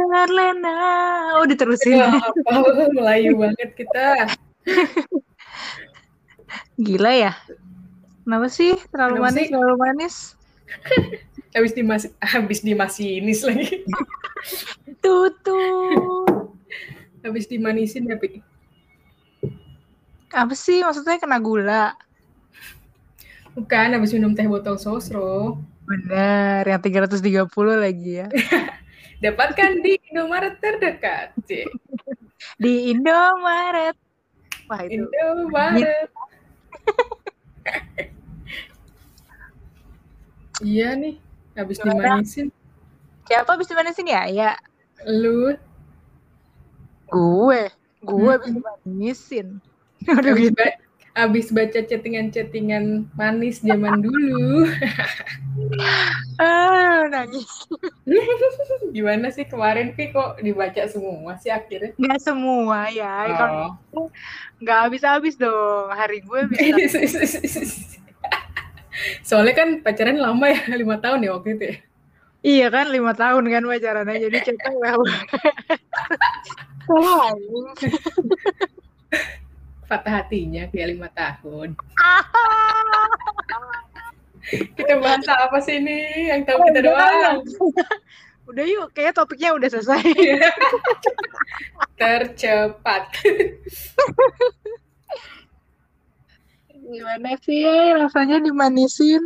Cepat Lena. Oh, diterusin. Aduh, apa Melayu banget kita. Gila ya. Kenapa sih? Terlalu Kenapa manis, sih? terlalu manis. Habis dimas habis dimasinis lagi. Tutu. Habis dimanisin tapi Apa sih maksudnya kena gula? bukan habis minum teh botol sosro. Bener, yang 330 lagi ya. Dapatkan di Indomaret terdekat. Cik. Di Indomaret. Wah itu. Indomaret. iya nih, habis dimanisin. Siapa habis dimanisin ya? Ya, Lu gue. Gue habis dimanisin. Aduh, gitu. ba- habis baca chattingan-chattingan manis zaman dulu. Ah, nangis. Gimana sih kemarin Pi kok dibaca semua sih akhirnya? Nggak semua ya. Kalau Oh. nggak habis-habis dong. Hari gue bisa. Soalnya kan pacaran lama ya, lima tahun ya waktu itu ya. iya kan, lima tahun kan pacarannya. Jadi. Salah, anjing. Patah hatinya kayak lima tahun. Kita bahas apa sih ini? Yang tahu kita Udah, doang. Udah yuk, kayaknya topiknya udah selesai. Tercepat. Gimana sih ya rasanya dimanisin?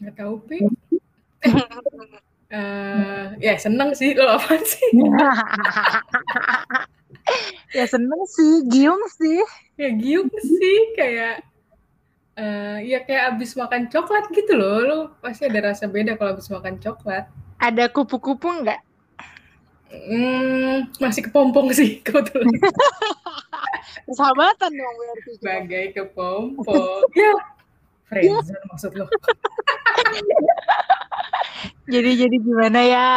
Nggak tahu Pi. Eh, ya seneng sih lo apa sih? ya seneng sih, giung sih. Ya giung sih kayak eh ya kayak abis makan coklat gitu loh. Lo pasti ada rasa beda kalau abis makan coklat. Ada kupu-kupu nggak? Hmm, masih kepompong sih kebetulan. Persahabatan dong berarti. Bagai kepompong. Ya, friendzone maksud lo. Jadi jadi gimana ya?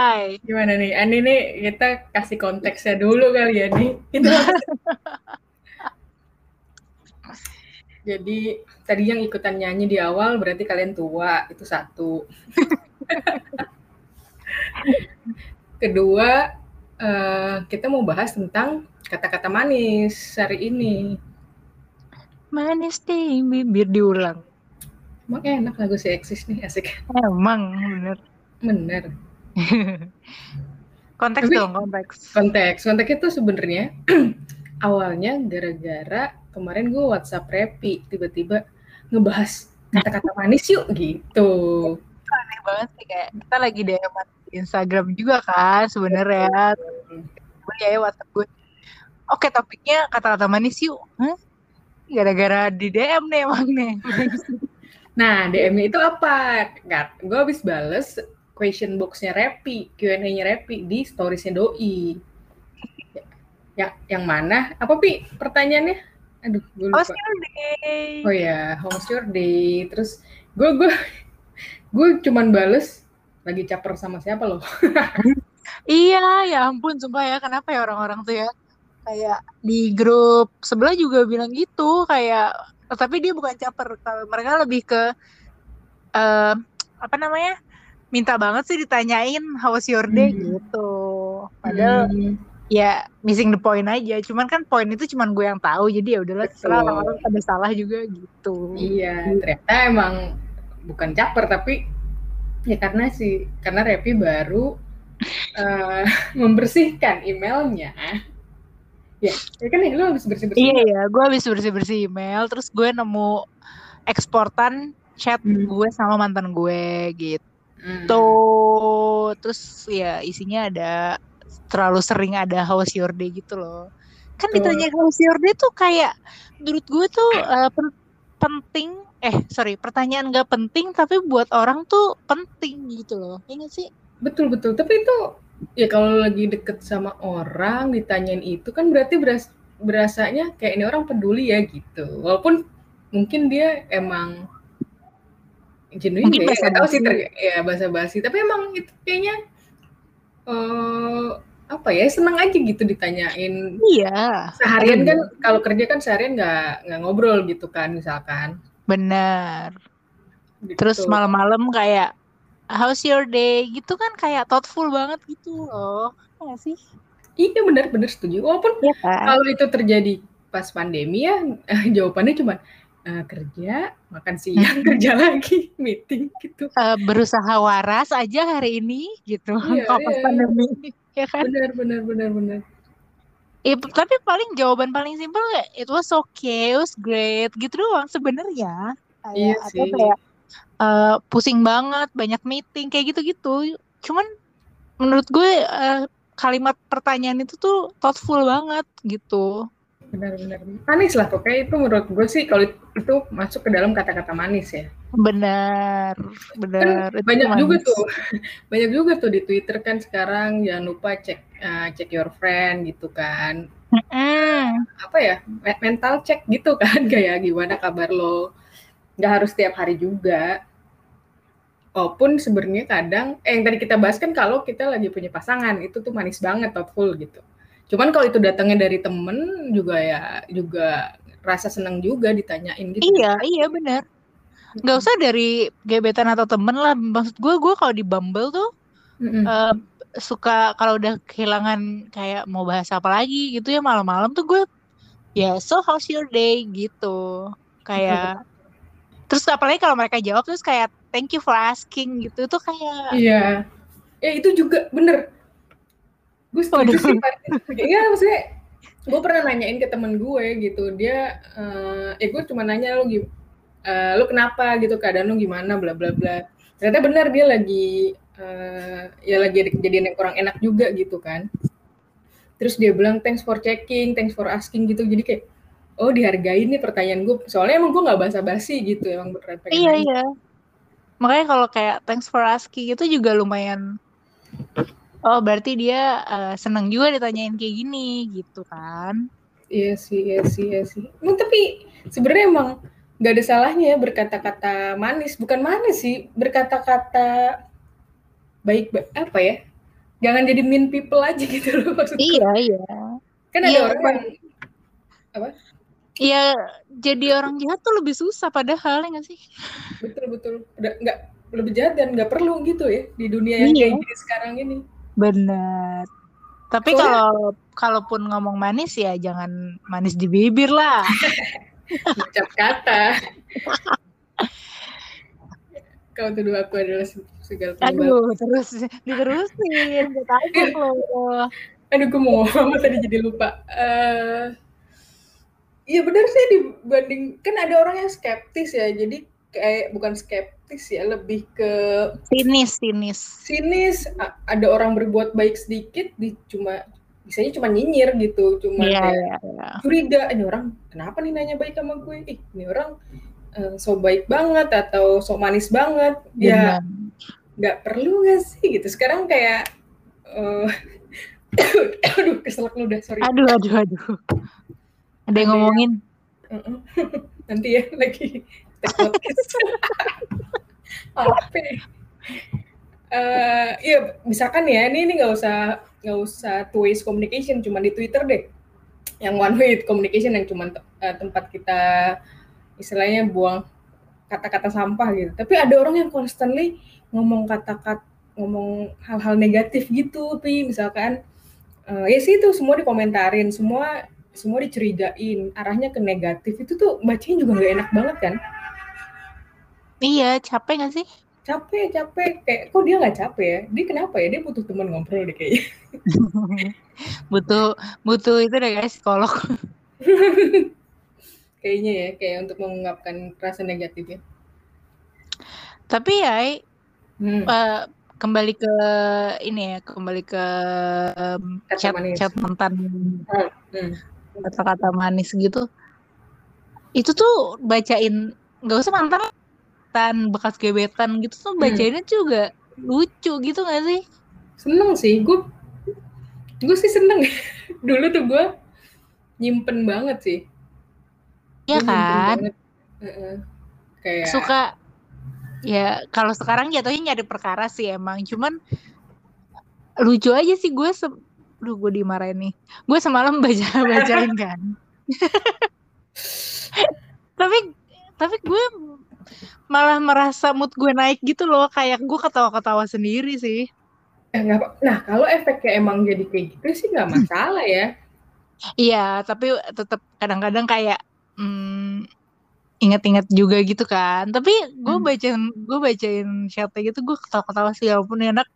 Gimana nih? Ani nih kita kasih konteksnya dulu kali ya nih. Kita Jadi tadi yang ikutan nyanyi di awal berarti kalian tua, itu satu. Kedua, eh, kita mau bahas tentang kata-kata manis hari ini. Manis di bibir diulang. Emang enak lagu si eksis nih, asik. Emang bener. Bener. Konteks Tapi- dong, konteks. Konteks, konteks itu sebenarnya awalnya gara-gara kemarin gue WhatsApp Repi tiba-tiba ngebahas kata-kata manis yuk gitu. Aneh banget sih kayak kita lagi DM di Instagram juga kan sebenarnya. Gue ya WhatsApp gue. Oke topiknya kata-kata manis yuk. Gara-gara di DM nih emang nih. Nah, DM itu apa? Nggak, gue habis bales question box-nya Repi, Q&A-nya Repi di storiesnya Doi. Ya, yang mana? Apa Pi pertanyaannya? Aduh, gue lupa. How's your day? Oh ya, how's your day? Terus gue gue gue cuman bales lagi caper sama siapa loh? Iya, ya ampun, sumpah ya. Kenapa ya orang-orang tuh ya? Kayak di grup sebelah juga bilang gitu, kayak tapi dia bukan caper. Kalau mereka lebih ke eh apa namanya? Minta banget sih ditanyain how's your day Hmm. gitu. Padahal Hmm, ya missing the point aja. Cuman kan poin itu cuman gue yang tahu. Jadi ya udahlah terserah orang-orang pada salah juga gitu. iya, ternyata emang bukan caper tapi ya karena sih karena Repi baru eh, membersihkan emailnya. Ya, ya kan ya lu habis bersih-bersih. Iya ya, gue habis bersih-bersih email, terus gue nemu eksportan chat Hmm. gue sama mantan gue gitu. Hmm. Terus ya isinya ada terlalu sering ada how's your day gitu loh. Kan Betul. ditanya how's your day tuh kayak menurut gue tuh eh, pen- penting eh sorry pertanyaan gak penting tapi buat orang tuh penting gitu loh. Iya gak sih? Betul betul. Tapi itu ya kalau lagi deket sama orang ditanyain itu kan berarti beras berasanya kayak ini orang peduli ya gitu. Walaupun mungkin dia emang Mungkin ya, nggak tahu sih ter- ya bahasa basi. Tapi emang itu kayaknya eh apa ya seneng aja gitu ditanyain. Iya, Seharian kan kalau kerja kan seharian nggak nggak ngobrol gitu kan misalkan. benar. Gitu. Terus malam-malam kayak how's your day gitu kan kayak thoughtful banget gitu loh ya sih iya benar-benar setuju walaupun ya kan? kalau itu terjadi pas pandemi ya jawabannya cuma uh, kerja makan siang kerja lagi meeting gitu uh, berusaha waras aja hari ini gitu iya, pas iya. pandemi ya kan benar benar benar benar Ya, tapi paling jawaban paling simpel kayak it was okay, it was great gitu doang sebenarnya. Iya sih. Kayak uh, pusing banget, banyak meeting kayak gitu-gitu. Cuman menurut gue uh, kalimat pertanyaan itu tuh thoughtful banget gitu. Benar-benar manis lah pokoknya itu menurut gue sih kalau itu masuk ke dalam kata-kata manis ya. Benar, benar. Kan banyak manis. juga tuh, banyak juga tuh di Twitter kan sekarang jangan lupa cek uh, cek your friend gitu kan. Mm. Apa ya mental check gitu kan kayak gimana kabar lo? Gak harus tiap hari juga walaupun sebenarnya kadang eh yang tadi kita bahas kan kalau kita lagi punya pasangan itu tuh manis banget thoughtful gitu cuman kalau itu datangnya dari temen juga ya juga rasa senang juga ditanyain gitu. Iya iya benar. Nggak usah dari gebetan atau temen lah. Maksud gue gue kalau di Bumble tuh mm-hmm. uh, suka kalau udah kehilangan kayak mau bahas apa lagi gitu ya malam-malam tuh gue ya so how's your day? gitu. Kayak terus apalagi kalau mereka jawab terus kayak thank you for asking gitu. Tuh kayak iya. Ya itu juga bener gue setuju sih iya maksudnya gue pernah nanyain ke temen gue gitu. Dia uh, eh gue cuma nanya lo uh, eh, lo kenapa gitu? Keadaan lo gimana? Bla bla bla. Ternyata benar dia lagi uh, ya lagi ada kejadian yang kurang enak juga gitu kan. Terus dia bilang thanks for checking thanks for asking gitu. Jadi kayak oh dihargai nih pertanyaan gue soalnya emang gue nggak basa-basi gitu emang beneran pengen iya nanya. iya. Makanya kalau kayak thanks for asking itu juga lumayan oh berarti dia uh, seneng juga ditanyain kayak gini gitu kan iya sih iya sih iya sih emang tapi sebenarnya emang nggak ada salahnya ya berkata-kata manis bukan manis sih berkata-kata baik apa ya jangan jadi mean people aja gitu loh maksudnya iya iya kan ada iya, orang yang apa Iya, jadi orang jahat tuh lebih susah padahal ya nggak sih? Betul betul. Udah nggak lebih jahat dan nggak perlu gitu ya di dunia yang iya. kayak gini sekarang ini. Benar. Tapi kalau kalaupun ngomong manis ya jangan manis di bibir lah. Ucap kata. Kau tuduh aku adalah segala Aduh, terus diterusin, gak tahu loh. Aduh, gue mau ngomong tadi jadi lupa. Uh, Iya benar sih dibanding kan ada orang yang skeptis ya. Jadi kayak bukan skeptis ya, lebih ke sinis, sinis. Sinis, ada orang berbuat baik sedikit di cuma bisanya cuma nyinyir gitu, cuma yeah, kayak yeah, yeah. curiga ini orang kenapa nih nanya baik sama gue? Ih, ini orang uh, so baik banget atau so manis banget. Ya nggak perlu nggak sih gitu. Sekarang kayak uh, aduh keselak lu dah sorry. Aduh aduh aduh. Ada yang ngomongin. Nanti ya lagi. Apa? Uh, iya, misalkan ya, ini ini nggak usah nggak usah two ways communication, cuma di Twitter deh. Yang one way communication yang cuma uh, tempat kita istilahnya buang kata-kata sampah gitu. Tapi ada orang yang constantly ngomong kata-kata ngomong hal-hal negatif gitu, pi misalkan uh, ya sih itu semua dikomentarin, semua semua dicurigain arahnya ke negatif itu tuh bacanya juga nggak enak banget kan iya capek gak sih? Capek capek. Kayak kok dia nggak capek ya? Dia kenapa ya? Dia butuh teman ngobrol deh kayaknya. Butuh butuh itu deh guys psikolog. Kayaknya ya kayak untuk mengungkapkan rasa negatif ya tapi ya hmm. uh, kembali ke ini ya kembali ke um, chat chat mantan hmm. Hmm. kata-kata manis gitu. Itu tuh bacain nggak usah mantan bekas gebetan gitu tuh bacainnya hmm. juga lucu gitu gak sih? Seneng sih gue gue sih seneng. Dulu tuh gue nyimpen banget sih. Iya kan? kayak suka ya kalau sekarang jatuhnya nyari perkara sih emang. Cuman lucu aja sih gue Duh, gue dimarahin nih. Gue semalam baca bacain kan. tapi tapi gue malah merasa mood gue naik gitu loh kayak gue ketawa-ketawa sendiri sih. Eh, apa- nah kalau efeknya emang jadi kayak gitu sih nggak masalah ya. Iya tapi tetap kadang-kadang kayak hmm, inget-inget juga gitu kan. Tapi gue Hmm. bacain gue bacain chatnya gitu gue ketawa-ketawa sih ya ampun ini anak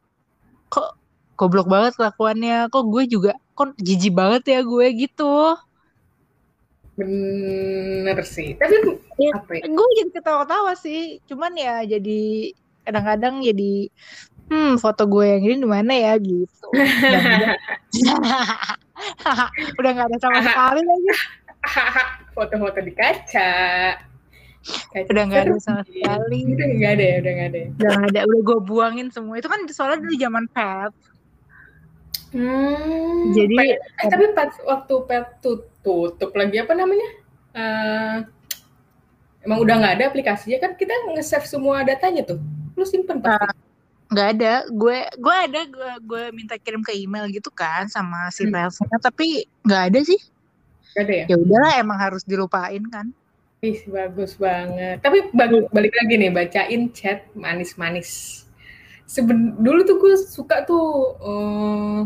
kok goblok banget kelakuannya. Kok gue juga kok jijik banget ya gue gitu bener sih. Tapi Iya. apa ya? gue jadi ketawa-ketawa sih. Cuman ya jadi kadang-kadang jadi hmm foto gue yang ini di mana ya? gitu. Udah nggak ada sama sekali lagi. Foto-foto di kaca. Kaca udah nggak ada sama sekali. Udah nggak ada ya udah nggak ada ya? udah nggak ada udah gue buangin semua. Itu kan soalnya dulu zaman pet Hmm, Jadi- pet- eh, tapi pas waktu pet tut- tutup lagi apa namanya? Eh, emang udah nggak ada aplikasinya kan kita nge-save semua datanya tuh. Lu simpen pasti. nggak ada gue gue ada gue gue minta kirim ke email gitu kan sama si Hmm. filenya tapi nggak ada sih Nggak ada ya? ya udahlah emang harus dilupain kan Ih, bagus banget. Tapi bag- balik lagi nih bacain chat manis-manis. Seben dulu tuh gue suka tuh eh,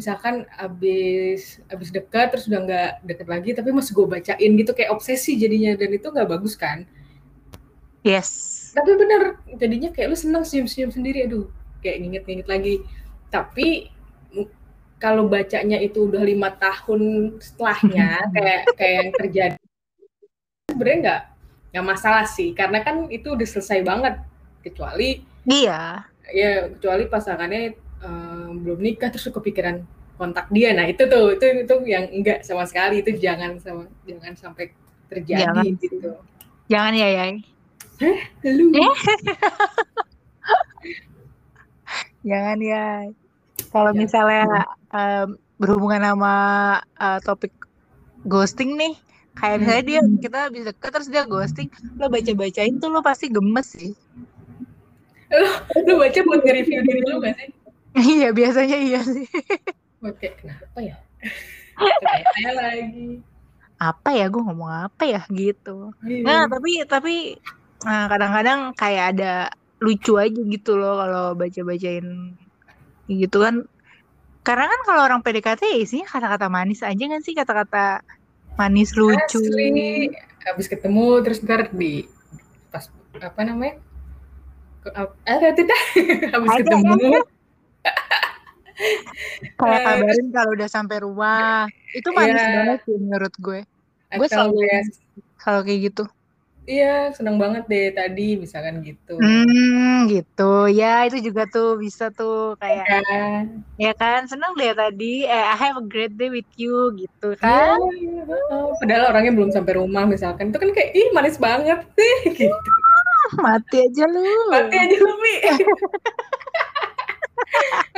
misalkan abis abis dekat terus udah nggak deket lagi tapi masih gue bacain gitu kayak obsesi jadinya dan itu nggak bagus kan. yes. Tapi bener jadinya kayak lu seneng senyum-senyum sendiri aduh kayak nginget-nginget lagi. Tapi kalau bacanya itu udah lima tahun setelahnya kayak kayak yang terjadi sebenarnya nggak nggak masalah sih karena kan itu udah selesai banget kecuali iya. ya kecuali pasangannya belum nikah terus lu kepikiran kontak dia nah itu tuh itu itu yang enggak sama sekali itu jangan sama jangan sampai terjadi Jangan. gitu jangan ya ya lu Eh? Jangan ya. Kalau Ya. misalnya em, berhubungan sama eh, topik ghosting nih, kayak Hmm. misalnya dia kita habis deket terus dia ghosting, lo baca-bacain tuh lo pasti gemes sih. lu baca buat nge-review diri lu gak sih? Iya biasanya iya sih. Oke, kenapa ya? Saya lagi. Apa ya gue ngomong apa ya gitu. Iya. Nah tapi tapi nah, kadang-kadang kayak ada lucu aja gitu loh kalau baca-bacain gitu kan. Karena kan kalau orang PDKT ya isinya kata-kata manis aja kan sih kata-kata manis lucu. Asli, habis ketemu terus ntar di pas apa namanya? Ada tidak? habis Ada, ketemu. Kayak Eh, kabarin kalau udah sampai rumah. Itu manis Iya. banget sih menurut gue. Gue selalu kayak, kalau kayak gitu. iya seneng banget deh tadi misalkan gitu. Hmm, gitu. Ya, itu juga tuh bisa tuh kayak Kan? ya kan seneng deh tadi. Eh, I have a great day with you gitu Iya, kan. iya, heeh. Padahal orangnya belum sampai rumah misalkan. Itu kan kayak ih manis banget sih gitu. Mati aja lu. Mati aja lu, Mi.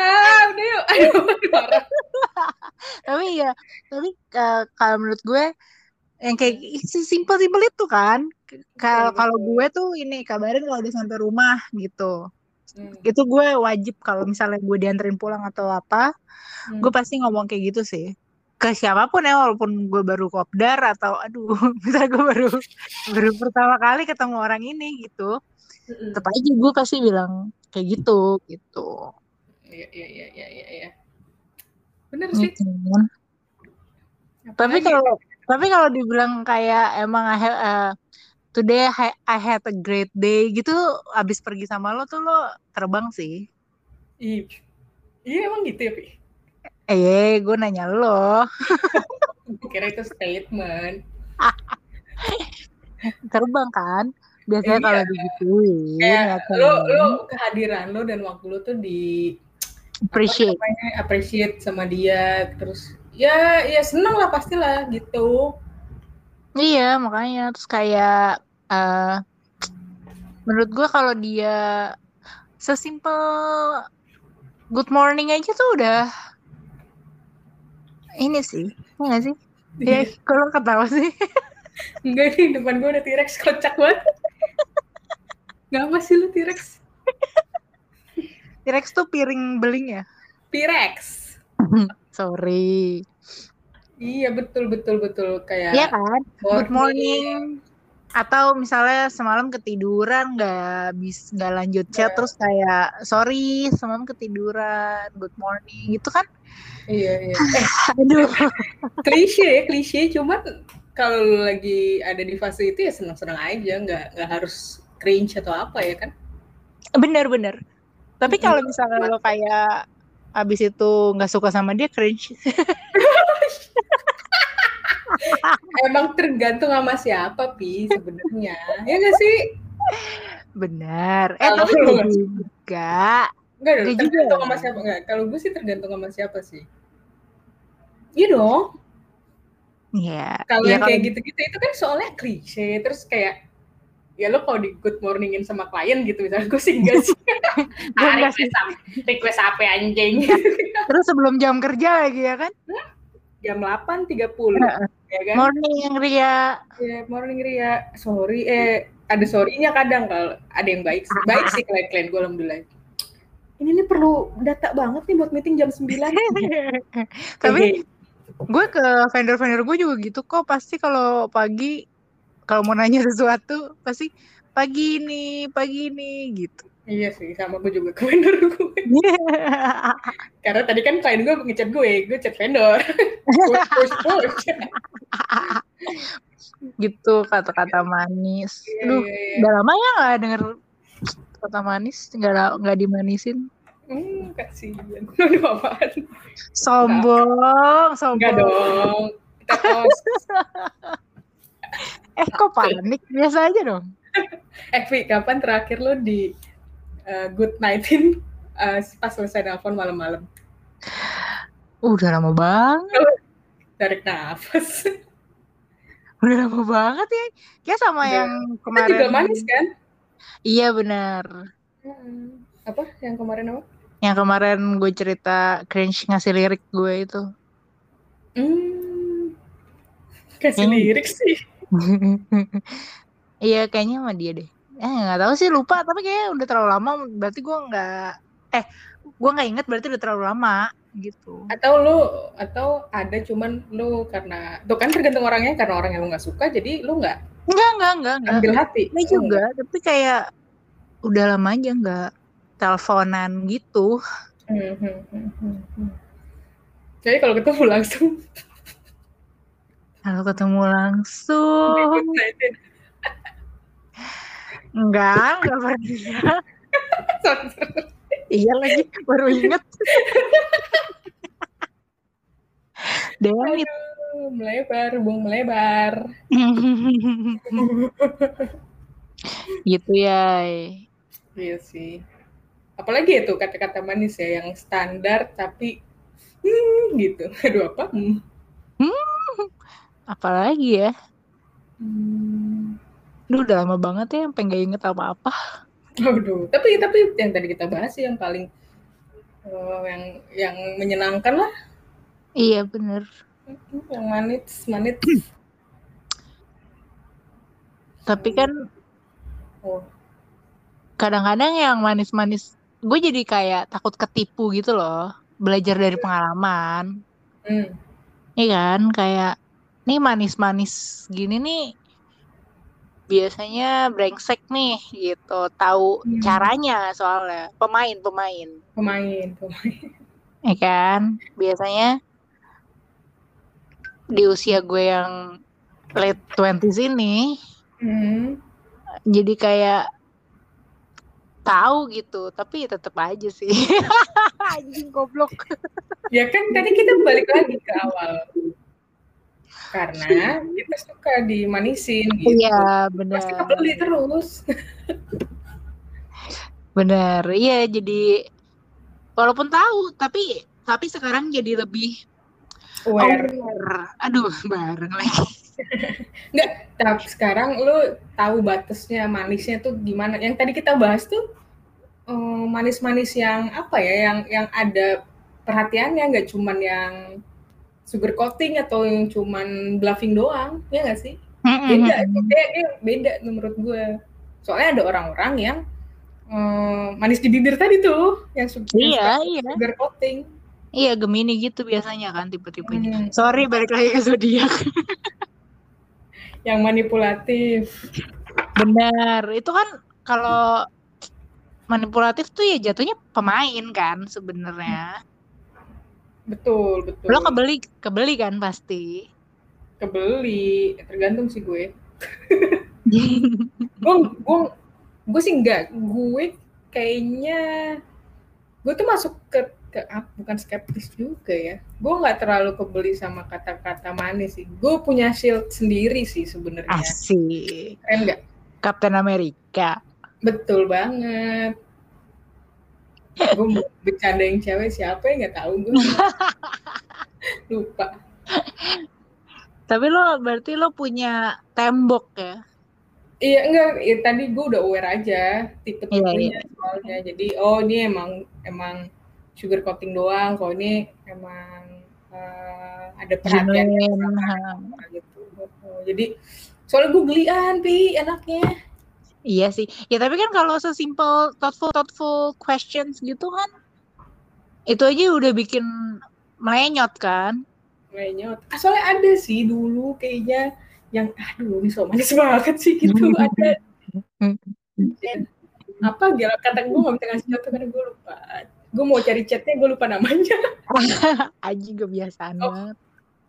ah, udah yuk. Aduh, marah. Tapi eh, kalau menurut gue yang kayak simpel-simpel itu kan. Kalau Betul, kalau betul. gue tuh ini kabarin kalau udah sampai rumah gitu. Hmm, Itu gue wajib kalau misalnya gue dianterin pulang atau apa, hmm. gue pasti ngomong kayak gitu sih. Ke siapa pun ya, walaupun gue baru kopdar atau aduh, misalnya gue baru baru pertama kali ketemu orang ini gitu. Tetap aja gue pasti bilang kayak gitu gitu. Iya, iya, iya, iya, iya, iya. Bener sih. Mm-mm. Tapi kalau tapi kalau dibilang kayak emang I have, uh, today I, I had a great day gitu, abis pergi sama lo tuh lo terbang sih. Ih, iya emang gitu ya, Pi? Eh, gue nanya lo, Gue kira itu statement. terbang kan? Biasanya Iya. kalau digituin, Kayak ya kan? lo, lo kehadiran lo dan waktu lo tuh di appreciate. apa namanya, appreciate sama dia terus ya ya seneng lah pastilah gitu Iya, makanya terus kayak eh menurut gue kalau dia sesimpel good morning aja tuh udah ini sih, ya nggak sih? Ya, kalau ketawa sih. enggak nih depan gue ada T-Rex kocak banget nggak apa sih lu T-Rex T-Rex tuh piring beling ya? T-Rex Sorry. iya betul betul betul kayak Iya kan? Good morning. atau misalnya semalam ketiduran nggak bis nggak lanjut chat Iya. terus kayak sorry semalam ketiduran good morning gitu kan Iya, iya. Eh, aduh klise ya, klise. Cuman kalau lagi ada di fase itu ya senang-senang aja, nggak nggak harus cringe atau apa ya kan? bener-bener tapi Mm-mm. kalau misalnya lo kayak abis itu nggak suka sama dia cringe Emang tergantung sama siapa, Pi, sebenarnya. Ya nggak sih? bener eh Kalau tapi juga Enggak dong, Nggak juga tergantung ya? sama siapa. Enggak, kalau gue sih tergantung sama siapa sih. Iya dong. Iya Kalau Iya, yang kayak gitu-gitu itu kan soalnya klise. Terus kayak ya lo kalau di good morningin sama klien gitu misalnya gue sih enggak sih. Gue enggak sih. request, apa- anjing? terus sebelum jam kerja lagi ya kan Jam 8.30 Heeh. ya kan? morning Ria Ya, morning Ria. Sorry eh ada sorry-nya kadang kalau ada yang baik. Baik sih klien-klien gue alhamdulillah. Ini nih perlu data banget nih buat meeting jam 9. tapi gue ke vendor-vendor gue juga gitu kok pasti kalau pagi kalau mau nanya sesuatu pasti pagi ini pagi ini gitu Iya sih, sama gue juga ke vendor gue. Karena tadi kan klien gue ngechat gue, gue chat vendor. push, push, push. gitu kata-kata manis Iya, Aduh, iya, iya. udah lama ya nggak denger kata manis nggak la- nggak dimanisin Hmm, kasihan. Aduh, apaan? sombong sombong Enggak dong. Kita post. Eh kok panik biasa aja dong Eh, Vi, kapan terakhir lo di uh, good nightin uh, pas selesai nelfon malam-malam? udah lama banget Tarik nafas. udah lama banget ya kayak sama Udah. yang kemarin juga manis kan? iya benar Hmm. Apa? Yang kemarin apa? yang kemarin gue cerita cringe ngasih lirik gue itu Hmm. Kasih Hmm. lirik sih. Iya kayaknya sama dia deh. Eh nggak tahu sih lupa tapi kayaknya udah terlalu lama berarti gue nggak eh gue nggak inget berarti udah terlalu lama gitu. atau lu atau ada cuman lu karena tuh kan tergantung orangnya karena orang yang lu nggak suka jadi lu nggak Enggak enggak enggak enggak. ambil hati Ini juga tapi kayak udah lama aja nggak teleponan gitu. Hmm, hmm. jadi kalau ketemu langsung Kalau ketemu langsung enggak enggak pernah. iya lagi baru inget. Demit. Melebar bung melebar gitu ya. iya sih apalagi itu kata-kata manis ya yang standar tapi hmm, gitu aduh apa hmm. Apalagi ya? Hmm. Lu udah lama banget ya sampai nggak inget apa-apa. Aduh, tapi tapi yang tadi kita bahas sih yang paling eh, yang yang menyenangkan lah, Iya bener. yang manis manis. Tapi kan Oh, kadang-kadang yang manis-manis, gue jadi kayak takut ketipu gitu loh. Belajar dari pengalaman. hmm. Iya kan? Kayak, nih manis-manis gini nih biasanya brengsek nih gitu. Tahu Hmm. caranya soalnya. Pemain-pemain. pemain pemain. Ya kan? Biasanya di usia gue yang late 20s ini Hmm. jadi kayak tahu gitu tapi tetap aja sih anjing goblok Ya kan tadi kita balik lagi ke awal. Karena kita suka dimanisin gitu. iya Pasti benar kebeli terus. benar iya jadi walaupun tahu tapi tapi sekarang jadi lebih Aware. aware aduh bareng lagi Tapi sekarang lu tahu batasnya manisnya tuh gimana? Yang tadi kita bahas tuh eh, manis-manis yang apa ya? Yang yang ada perhatiannya nggak cuman yang sugar coating atau yang cuman bluffing doang, ya nggak sih? Beda, beda, dia beda menurut gue. Soalnya ada orang-orang yang eh, manis di bibir tadi tuh, yang su- yang iya iya sugar coating. iya gemini gitu biasanya kan tipe-tipenya Hmm. sorry balik lagi ke zodiak yang manipulatif. Benar. Itu kan kalau manipulatif tuh ya jatuhnya pemain kan sebenarnya. Betul, betul. Lo kebeli kebeli kan pasti. Kebeli, tergantung sih gue. gue gue gue sih enggak gue kayaknya gue tuh masuk ke ke ah, bukan skeptis juga ya gue nggak terlalu kebeli sama kata-kata manis sih gue punya shield sendiri sih sebenarnya Asik. keren nggak Captain America. betul banget gue mau bercandain cewek siapa ya nggak tahu gue lupa Tapi lo berarti lo punya tembok ya? Iya enggak, ya, tadi gue udah aware aja tipe-tipenya Iya, soalnya. Jadi oh ini emang emang sugar coating doang, kalau ini emang eh, ada perhatian yang gitu. Jadi soalnya gue gelian pi enaknya. Iya sih. Ya tapi kan kalau sesimpel thoughtful thoughtful questions gitu kan, itu aja udah bikin melenyot kan? Kayaknya ah, soalnya ada sih dulu kayaknya yang aduh ini so manis banget sih gitu. Ada. Apa gila kata gue gak bisa ngasih contoh karena gue lupa. Gue mau cari chatnya gue lupa namanya. Aji kebiasaan Oh. banget.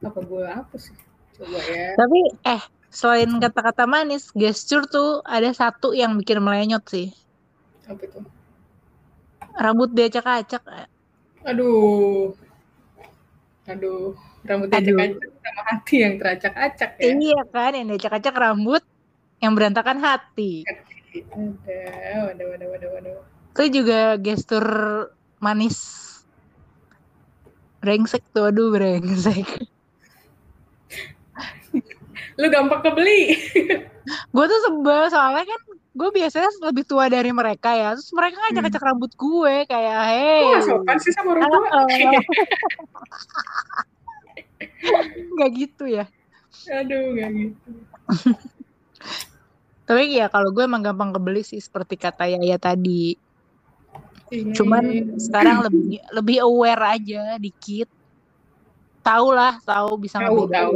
apa gue apa sih? Coba ya. Tapi eh selain kata-kata manis, gesture tuh ada satu yang bikin melenyot sih. apa itu Rambut diacak-acak. aduh aduh rambut Aduh. acak-acak sama hati yang teracak-acak ya Iya kan, yang diacak-acak rambut, yang berantakan hati. ada waduh waduh waduh waduh Itu juga gestur manis. Brengsek tuh, aduh brengsek. Lu gampang kebeli Gue tuh sebel soalnya kan gue biasanya lebih tua dari mereka ya. Terus mereka ngajak-ngajak rambut gue kayak, hey. Gak sopan sih sama orang tua Gak gitu ya. aduh gak gitu Tapi ya kalau gue emang gampang kebeli sih seperti kata Yaya tadi. Cuman sekarang lebih lebih aware aja dikit. Tahu lah, tahu bisa tahu tahu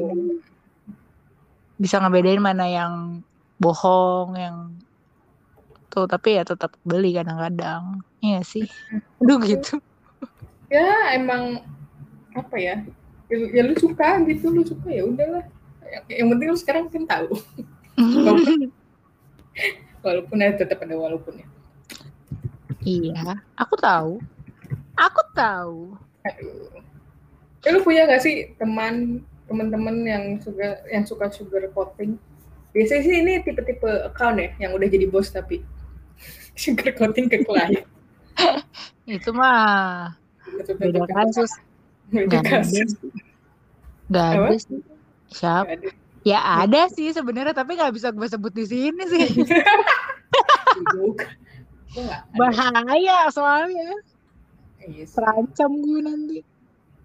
Bisa ngebedain mana yang bohong, yang tuh tapi ya tetap beli kadang-kadang. Iya sih. Aduh gitu. ya emang apa ya ya, ya lu suka gitu lu suka ya udahlah yang, yang penting lu sekarang kan tahu walaupun ya tetap ada walaupun ya iya, aku tahu. Aku tahu. Aduh. Ya, lu punya gak sih teman teman-teman yang suka yang suka sugar coating biasanya sih ini tipe-tipe account ya yang udah jadi bos tapi sugar coating ke klien Itu mah beda kasus. beda kasus sih. Gak ada sih. Ada. Ya ada sih sebenarnya tapi nggak bisa gue sebut di sini sih. Nggak. Bahaya soalnya. Iya. Terancam gue nanti.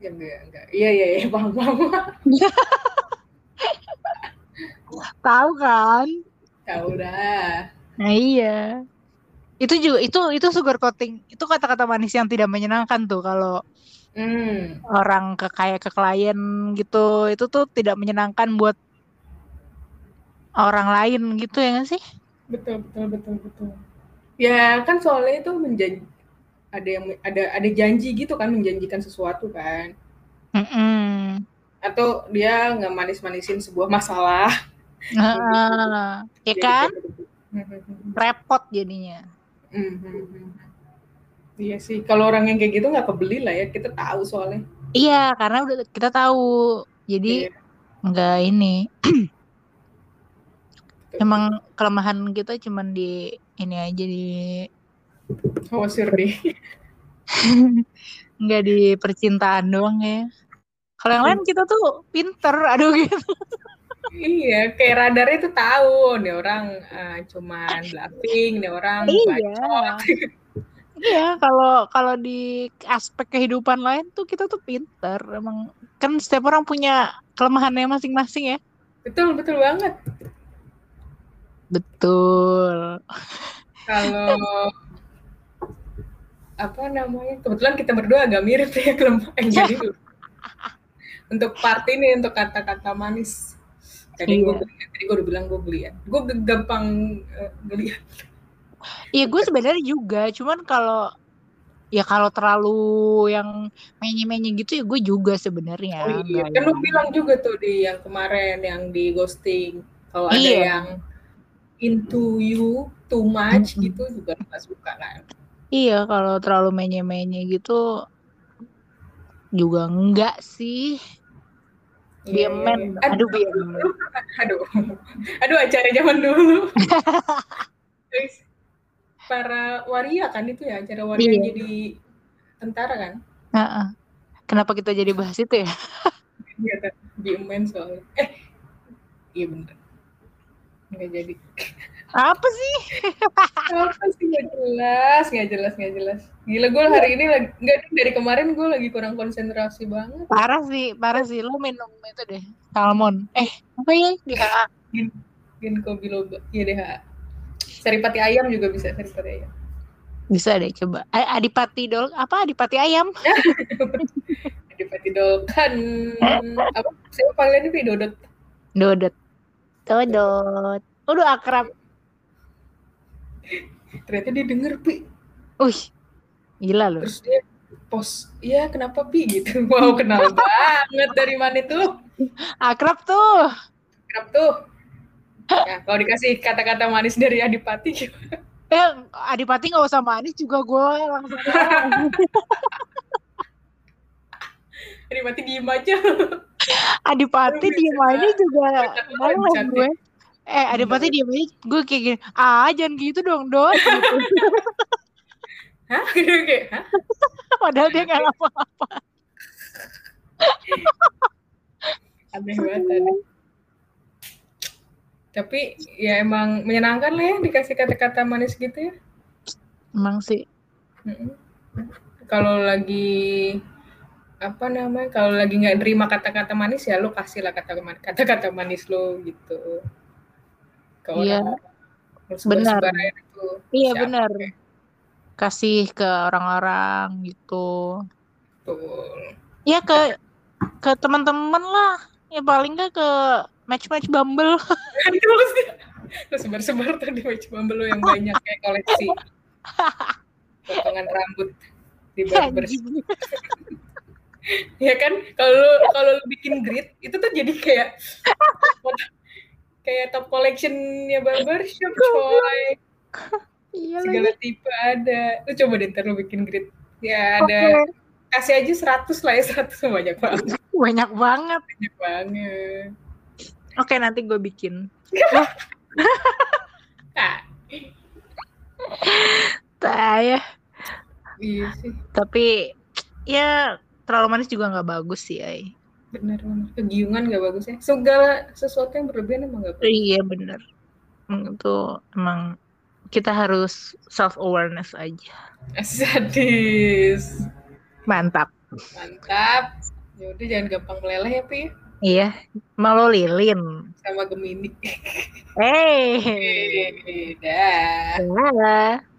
Ya, enggak, enggak. Iya, iya, iya, paham, paham. Tahu kan? Tahu dah. Nah iya. Itu juga itu itu sugar coating. Itu kata-kata manis yang tidak menyenangkan tuh kalau Hmm, orang ke kayak ke klien gitu. Itu tuh tidak menyenangkan buat orang lain gitu ya nggak sih? betul, betul, betul, betul. Ya, kan soalnya itu menjanji ada yang ada ada janji gitu kan menjanjikan sesuatu kan. Mm-mm. Atau dia nggak manis-manisin sebuah masalah. Nah, ya kan? gitu. Repot jadinya. Mhm. Iya sih, kalau orang yang kayak gitu nggak kebeli lah ya, kita tahu soalnya. Iya, karena udah kita tahu. Jadi Iya. nggak ini. Emang kelemahan kita cuman di ini aja di Khawatir deh. nggak di percintaan doang ya. Kalau yang lain kita tuh pinter, aduh gitu. Iya, kayak radarnya tuh tahu nih orang eh, cuman bluffing, nih orang Iya. bacot. Iya, kalau kalau di aspek kehidupan lain tuh kita tuh pinter. Emang kan setiap orang punya kelemahannya masing-masing ya. Betul, betul banget. Betul. Kalau apa namanya? Kebetulan kita berdua agak mirip ya. Eh, jadi untuk part ini untuk kata-kata manis. Tadi Iya. gue tadi gue udah bilang gue beli ya. Gue gampang eh, beli. Iya gue sebenarnya juga, cuman kalau ya kalau terlalu yang menye-menye gitu ya gue juga sebenarnya. Oh iya, kan lu yang- bilang juga tuh di yang kemarin yang di ghosting. Kalau ada Iya. yang into you too much Mm-mm. gitu juga nggak suka kan. Iya kalau terlalu menye-menye gitu juga enggak sih. Be a Iya, iya. Aduh, be a man. aduh, aduh acara zaman dulu. Para waria kan itu ya acara waria Iya. jadi tentara kan? Heeh. Kenapa kita jadi bahas itu ya? Iya kan, soalnya. Eh, iya bener. Nggak jadi. Apa sih? Apa sih nggak jelas, nggak jelas, nggak jelas. Gila gue hari ini lagi nggak dari kemarin gue lagi kurang konsentrasi banget. Parah sih, parah sih. Lo minum itu deh, salmon. Eh, apa ya? Di HA. Gin, ginkgo biloba, iya deh. Ha. Saripati ayam juga bisa saripati ayam. Bisa deh coba. Eh, Adipati dol apa? Adipati ayam. Adipati dolkan apa? Siapa panggilannya? Dodot. Dodot. Dodot. Udah akrab. Ternyata dia denger Pi. Wih, gila loh. Terus dia post, iya kenapa Pi gitu. Wow kenal banget dari mana tuh. Akrab tuh. Kerap tuh. Ya, kalau dikasih kata-kata manis dari Adipati gimana? Eh, Adipati nggak usah manis juga gue langsung. Adipati diem aja. Adipati diem aja juga cantik. gue. Eh, Adipati diem aja, gue kayak gini, ah jangan gitu dong. Gitu. Hah? Gitu kayak, hah? Padahal dia nggak apa-apa. Aneh banget aneh. Tapi ya emang menyenangkan lah ya dikasih kata-kata manis gitu ya. Emang sih. Kalau lagi apa namanya kalau lagi nggak nerima kata-kata manis ya lo kasih lah kata kata-kata manis lo gitu ke Iya. Benar. Iya Siapa benar. kayak Kasih ke orang-orang gitu. Betul. Ya ke ke teman-teman lah. Ya paling nggak ke match-match Bumble. Kan lo sebar-sebar tadi match bumble lo yang banyak kayak koleksi potongan rambut di barber ya kan kalau kalau lu bikin grid itu tuh jadi kayak kayak top collectionnya barbershop coy Iya segala lagi. tipe ada lu coba deh ntar lu bikin grid ya ada Oke. kasih aja 100 lah ya 100 mah banyak banget Banyak banget. banyak banget Oke nanti gue bikin. ah Tah ya. iya sih Tapi ya terlalu manis juga nggak bagus sih, ay. Bener bener kegiungan gak bagus ya segala sesuatu yang berlebihan emang gak bagus Iya bener. Hmm, Itu emang kita harus self awareness aja. sadis Mantap. mantap yaudah jangan gampang meleleh ya Pi Iya, malu lilin. sama Gemini Hey. Eh, dah Dadah.